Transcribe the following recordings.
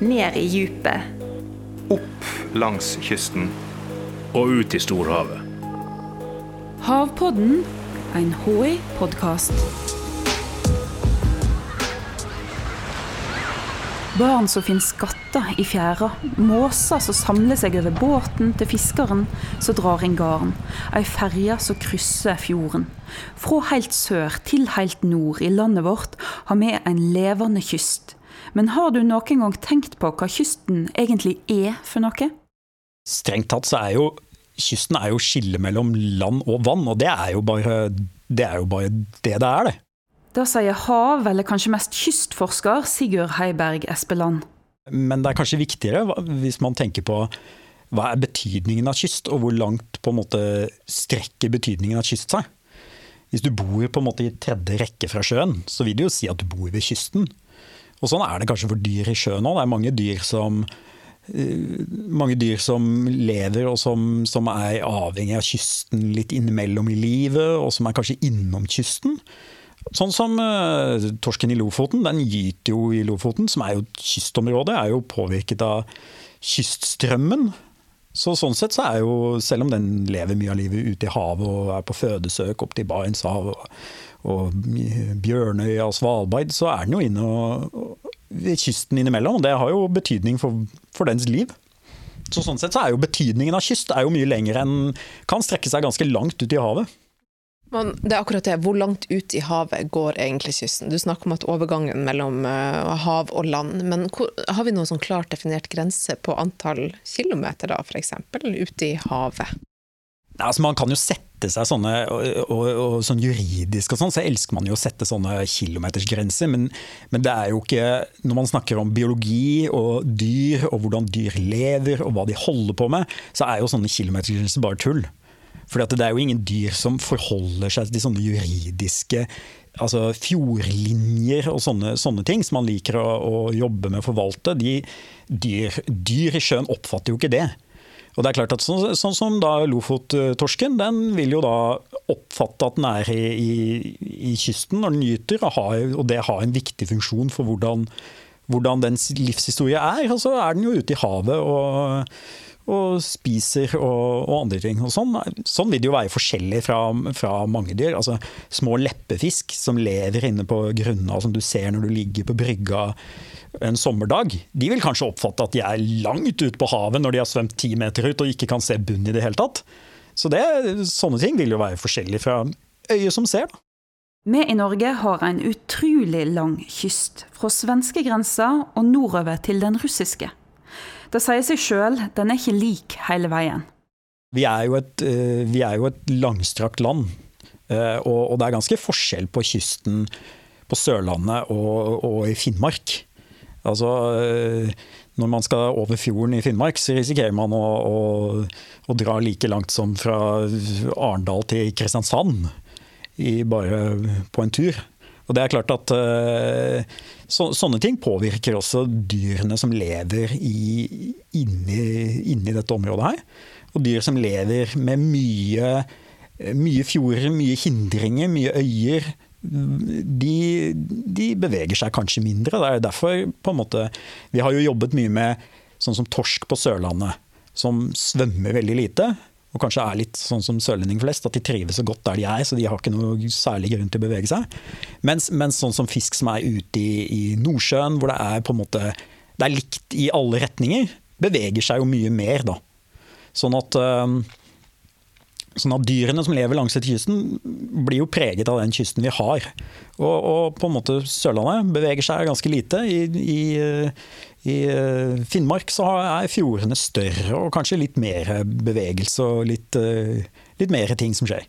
ned i djupet. Opp langs kysten. Og ut i storhavet. Havpodden, en HI-podkast. Barn som finner skatter i fjæra. Måser som samler seg over båten til fiskeren som drar inn garn. Ei ferje som krysser fjorden. Fra helt sør til helt nord i landet vårt har vi en levende kyst. Men har du noen gang tenkt på hva kysten egentlig er for noe? Strengt tatt så er jo kysten er jo skillet mellom land og vann, og det er jo bare det er bare det det er, det. Da sier hav- eller kanskje mest kystforsker Sigurd Heiberg Espeland. Men det er kanskje viktigere hvis man tenker på hva er betydningen av kyst, og hvor langt på en måte strekker betydningen av kyst seg. Hvis du bor på en måte i tredje rekke fra sjøen, så vil det jo si at du bor ved kysten. Og sånn er det kanskje for dyr i sjøen òg. Det er mange dyr som Eh, mange dyr som lever og som, som, er avhengig av kysten litt innimellom i livet, og som er kanskje innom kysten. Sånn som uh, torsken i Lofoten. Den gyter jo i Lofoten, som er jo et kystområde, er jo påvirket av kyststrømmen. Så sånn sett så er jo, selv om den lever mye av livet ute i havet og er på fødesøk opp til Barentshavet og, og Bjørnøya og Svalbard, så er den jo inne og, ved kysten innimellom. og Det har jo betydning for, for dens liv. Så sånn sett så er jo betydningen av kyst er jo mye lenger enn Kan strekke seg ganske langt ut i havet. Men det er akkurat det. Hvor langt ut i havet går egentlig kysten? Du snakker om at overgangen mellom uh, hav og land. Men hvor, har vi noen sånn klart definert grense på antall kilometer, da, f.eks. ute i havet? Altså, man kan jo sette seg sånne og, og, og sånn juridisk og sånn, så elsker man jo å sette sånne kilometersgrenser. Men, men, det er jo ikke Når man snakker om biologi og dyr, og hvordan dyr lever og hva de holder på med, så er jo sånne kilometersgrenser bare tull. For det er jo ingen dyr som forholder seg til sånne juridiske altså fjordlinjer og sånne, sånne, ting som man liker å, å jobbe med å forvalte. De, dyr, dyr i sjøen oppfatter jo ikke det. Og det er klart at Sånn, sånn som da Lofottorsken, den vil jo da oppfatte at den er i, i, i kysten når den gyter, og, og, det har en viktig funksjon for hvordan, hvordan dens livshistorie er. Og så er den jo ute i havet og, og spiser og, og, andre ting. Og sånn, sånn, vil det jo være forskjellig fra, fra, mange dyr. Altså, små leppefisk som lever inne på grunna, som du ser når du ligger på brygga en sommerdag, de vil kanskje oppfatte at de er langt ute på havet når de har svømt ti meter ut og ikke kan se bunn i det hele tatt. Så det, sånne ting vil jo være forskjellig fra øyet som ser. Vi i Norge har en utrolig lang kyst, fra svenskegrensa og nordover til den russiske. Det sier seg sjøl, den er ikke lik hele veien. Vi er jo et, eh, er jo et langstrakt land, eh, og det er ganske forskjell på kysten på Sørlandet og, og i Finnmark. Altså, eh, når man skal over fjorden i Finnmark, så risikerer man å, å, å dra like langt som fra Arendal til Kristiansand i, bare på en tur. Og det er klart at uh, så, Sånne ting påvirker også dyrene som lever i, inni, inni, dette området her. Og dyr som lever med mye, mye fjorder, mye hindringer, mye øyer de, de, beveger seg kanskje mindre. Det er derfor på en måte Vi har jo jobbet mye med sånn som torsk på Sørlandet, som svømmer veldig lite. Og kanskje er litt sånn som sørlendinger flest, at de trives så godt der de er, så de har ikke noe særlig grunn til å bevege seg. Mens, mens sånn som fisk som er ute i, i, Nordsjøen, hvor det er på en måte det er likt i alle retninger, beveger seg jo mye mer, da. Sånn at øh, Sånn at Dyrene som lever langs kysten, blir jo preget av den kysten vi har. Og, og på en måte Sørlandet beveger seg ganske lite. I, i, i eh, Finnmark så er fjordene større og kanskje litt mer bevegelse og litt, eh, litt mer ting som skjer.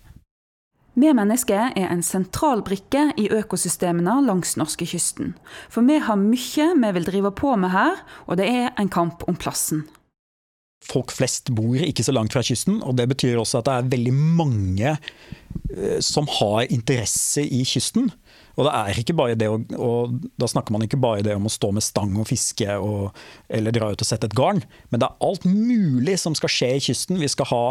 Vi mennesker er en sentral brikke i økosystemene langs norskekysten. For vi har mye vi vil drive på med her, og det er en kamp om plassen folk flest bor ikke så langt fra kysten. og Det betyr også at det er veldig mange som har interesse i kysten. Og, det er ikke bare det å, og da snakker man ikke bare det om å stå med stang og fiske og, eller dra ut og sette et garn, men det er alt mulig som skal skje i kysten. Vi skal ha,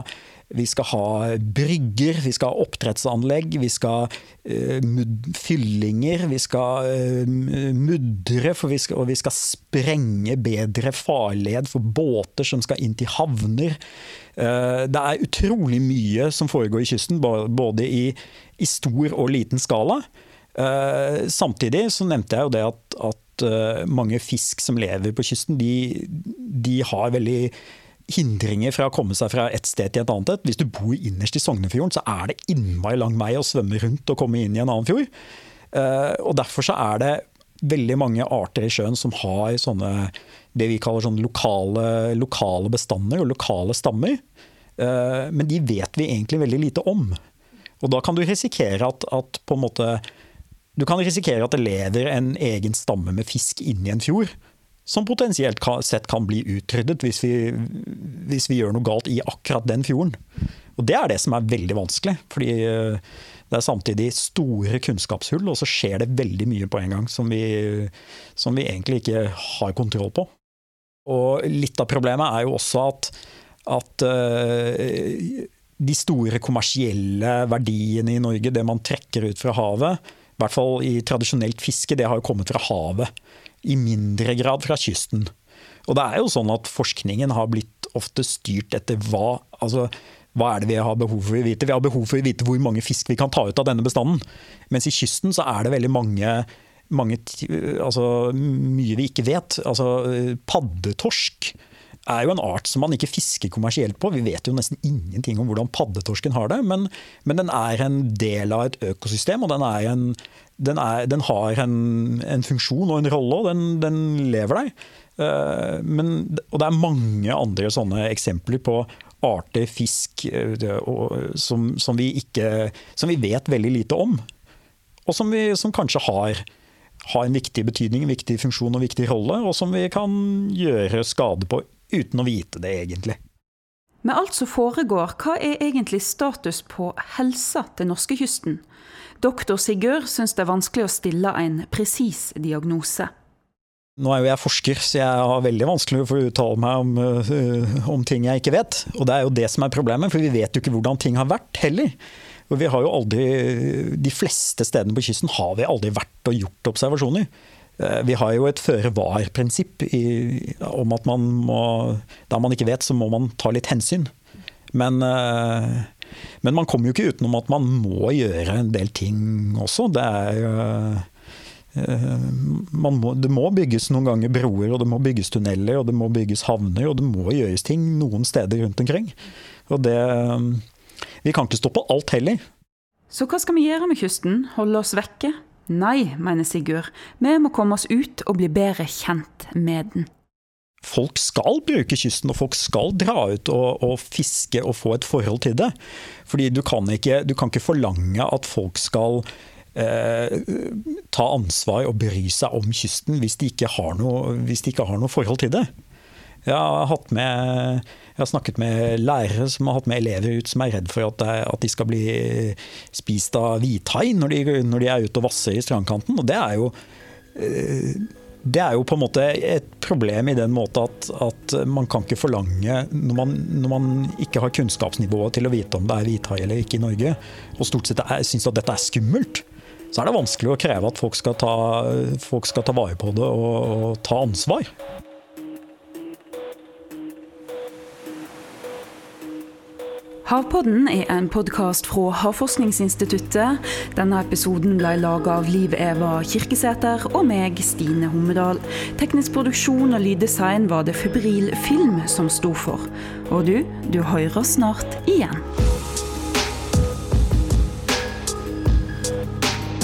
vi skal ha brygger, vi skal ha oppdrettsanlegg, vi skal uh, fyllinger, vi skal uh, mudre, vi skal, og vi skal sprenge bedre farled for båter som skal inn til havner. Uh, det er utrolig mye som foregår i kysten, både i, i stor og liten skala. Uh, samtidig så nevnte jeg jo det at, at uh, mange fisk som lever på kysten, de, de, har veldig hindringer fra å komme seg fra et sted til et annet. et. Hvis du bor innerst i Sognefjorden, så er det innmari lang vei å svømme rundt og komme inn i en annen fjord. Uh, og Derfor så er det veldig mange arter i sjøen som har sånne det vi kaller sånne lokale, lokale bestander og lokale stammer. Men de vet vi egentlig veldig lite om. Og da kan du risikere at, at på en måte du kan risikere at det lever en egen stamme med fisk inni en fjord, som potensielt sett kan bli utryddet hvis vi, hvis vi, gjør noe galt i akkurat den fjorden. Og Det er det som er veldig vanskelig. fordi eh, det er samtidig store kunnskapshull, og så skjer det veldig mye på en gang som vi, som vi egentlig ikke har kontroll på. Og litt av problemet er jo også at, at uh, de store kommersielle verdiene i Norge, det man trekker ut fra havet, i hvert fall i tradisjonelt fiske, det har jo kommet fra havet. I mindre grad fra kysten. Og det er jo sånn at forskningen har blitt ofte styrt etter hva altså, hva er det vi har behov for å vite? Vi har behov for å vite hvor mange fisk vi kan ta ut av denne bestanden. Mens i kysten så er det veldig mange, mange altså, mye vi ikke vet. Altså paddetorsk er jo en art som man ikke fisker kommersielt på. Vi vet jo nesten ingenting om hvordan paddetorsken har det, men, men den er en del av et økosystem, og den, en, den, er, den har en, en, funksjon og en rolle, og den, den lever der. Eh, men, og det er mange andre sånne eksempler på arter, fisk, eh, som, som, vi, ikke, som vi vet veldig lite om. Og som, vi, som kanskje har har en viktig betydning, en viktig funksjon og en viktig rolle, og som vi kan gjøre skade på uten å vite det egentlig. Med alt som foregår, hva er egentlig status på helsa til norskekysten? Doktor Sigurd syns det er vanskelig å stille en presis diagnose. Nå er jo jeg forsker, så jeg har veldig vanskelig for å uttale meg om, uh, om, ting jeg ikke vet. Og det er jo det som er problemet, for vi vet jo ikke hvordan ting har vært heller. Og vi har jo aldri, De fleste stedene på kysten har vi aldri vært og gjort observasjoner. Eh, vi har jo et føre-var-prinsipp om at man må Der man ikke vet, så må man ta litt hensyn. Men, eh, men man kommer jo ikke utenom at man må gjøre en del ting også. Det er jo eh, må, det må bygges noen ganger broer, og det må bygges tunneler, og det må bygges havner, og det må gjøres ting noen steder rundt omkring. Og det Vi kan ikke stoppe alt heller. Så hva skal vi gjøre med kysten? Holde oss vekke? Nei, mener Sigurd, vi må komme oss ut og bli bedre kjent med den. Folk skal bruke kysten, og folk skal dra ut og, og fiske og få et forhold til det. Fordi du kan ikke, du kan ikke forlange at folk skal eh, ta ansvar og bry seg om kysten hvis de ikke har noe, de ikke har noe forhold til det. Jeg har, med, jeg har, snakket med lærere som har hatt med elever ut som er redd for at, det, at de skal bli spist av hvithai når, når, de er ute og vasser i strandkanten. Og det er jo eh, det er jo på en måte et problem i den måte at, at man kan ikke forlange, når man, når man, ikke har kunnskapsnivået til å vite om det er hvithai eller ikke i Norge, og stort sett syns at dette er skummelt, så er det vanskelig å kreve at folk skal ta, folk skal ta vare på det og, og ta ansvar. Havpodden er en podkast fra Havforskningsinstituttet. Denne episoden ble laga av Liv Eva Kirkesæter og meg, Stine Hommedal. Teknisk produksjon og lyddesign var det Febril Film som sto for. Og du, du hører snart igjen.